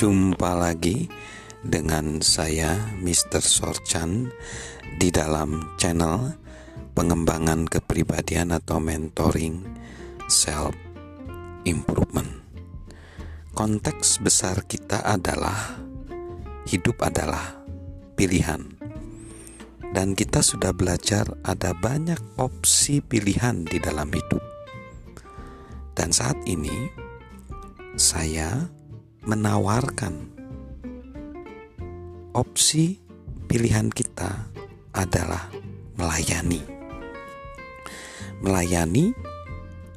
Jumpa lagi dengan saya Mr. Sorchan di dalam channel pengembangan kepribadian atau mentoring self improvement. Konteks besar kita adalah hidup adalah pilihan. Dan kita sudah belajar ada banyak opsi pilihan di dalam hidup. Dan saat ini saya menawarkan opsi pilihan kita adalah melayani. Melayani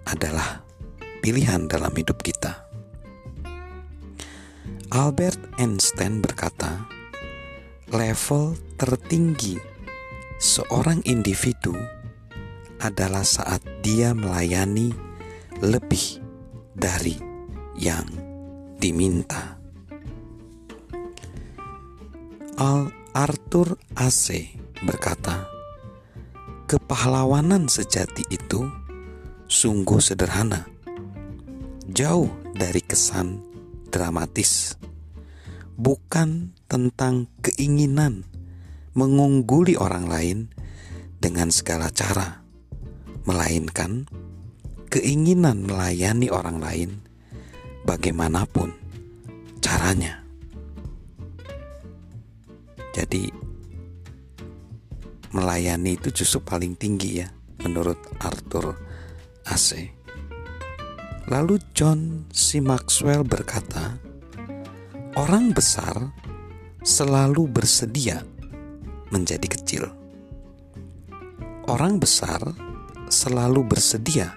adalah pilihan dalam hidup kita. Albert Einstein berkata, level tertinggi seorang individu adalah saat dia melayani lebih dari yang diminta. Al Arthur AC berkata, "Kepahlawanan sejati itu sungguh sederhana, jauh dari kesan dramatis, bukan tentang keinginan mengungguli orang lain dengan segala cara, melainkan keinginan melayani orang lain bagaimanapun caranya. Jadi, melayani itu justru paling tinggi ya, menurut Arthur AC. Lalu John C. Maxwell berkata, "Orang besar selalu bersedia menjadi kecil. Orang besar selalu bersedia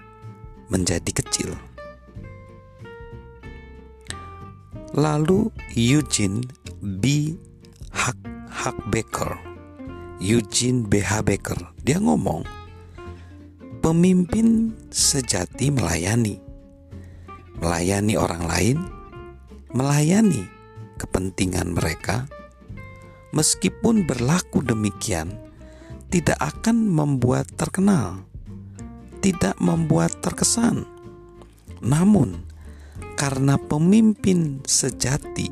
menjadi kecil. Lalu Eugene B. Hack Hack Baker, Eugene B. H. Baker, dia ngomong, pemimpin sejati melayani, melayani orang lain, melayani kepentingan mereka meskipun berlaku demikian, tidak akan membuat terkenal, tidak membuat terkesan. Namun, karena pemimpin sejati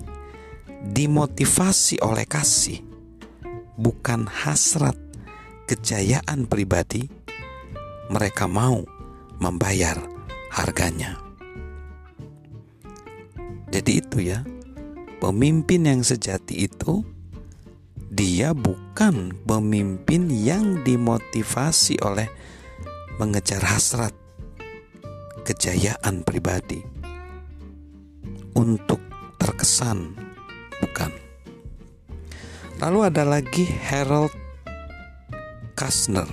dimotivasi oleh kasih, bukan hasrat kejayaan pribadi, mereka mau membayar harganya. Jadi, itu ya, pemimpin yang sejati itu dia bukan pemimpin yang dimotivasi oleh mengejar hasrat kejayaan pribadi untuk terkesan, bukan. Lalu ada lagi Harold Kastner.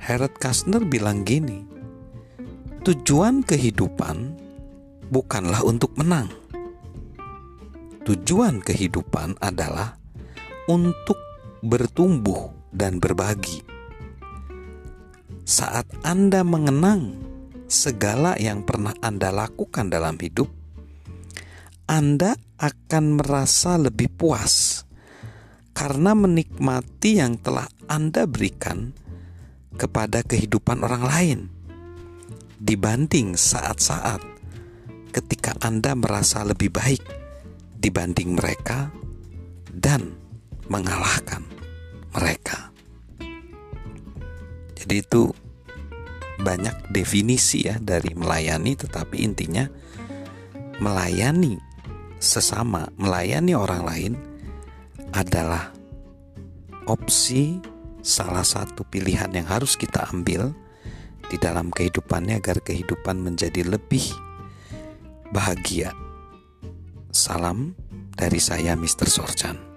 Harold Kastner bilang gini, tujuan kehidupan bukanlah untuk menang. Tujuan kehidupan adalah untuk bertumbuh dan berbagi. Saat Anda mengenang segala yang pernah Anda lakukan dalam hidup, Anda akan merasa lebih puas karena menikmati yang telah Anda berikan kepada kehidupan orang lain dibanding saat-saat ketika Anda merasa lebih baik dibanding mereka dan mengalahkan mereka. Jadi itu banyak definisi ya dari melayani tetapi intinya melayani sesama, melayani orang lain adalah opsi salah satu pilihan yang harus kita ambil di dalam kehidupannya agar kehidupan menjadi lebih bahagia. Salam dari saya Mr. Sorchan.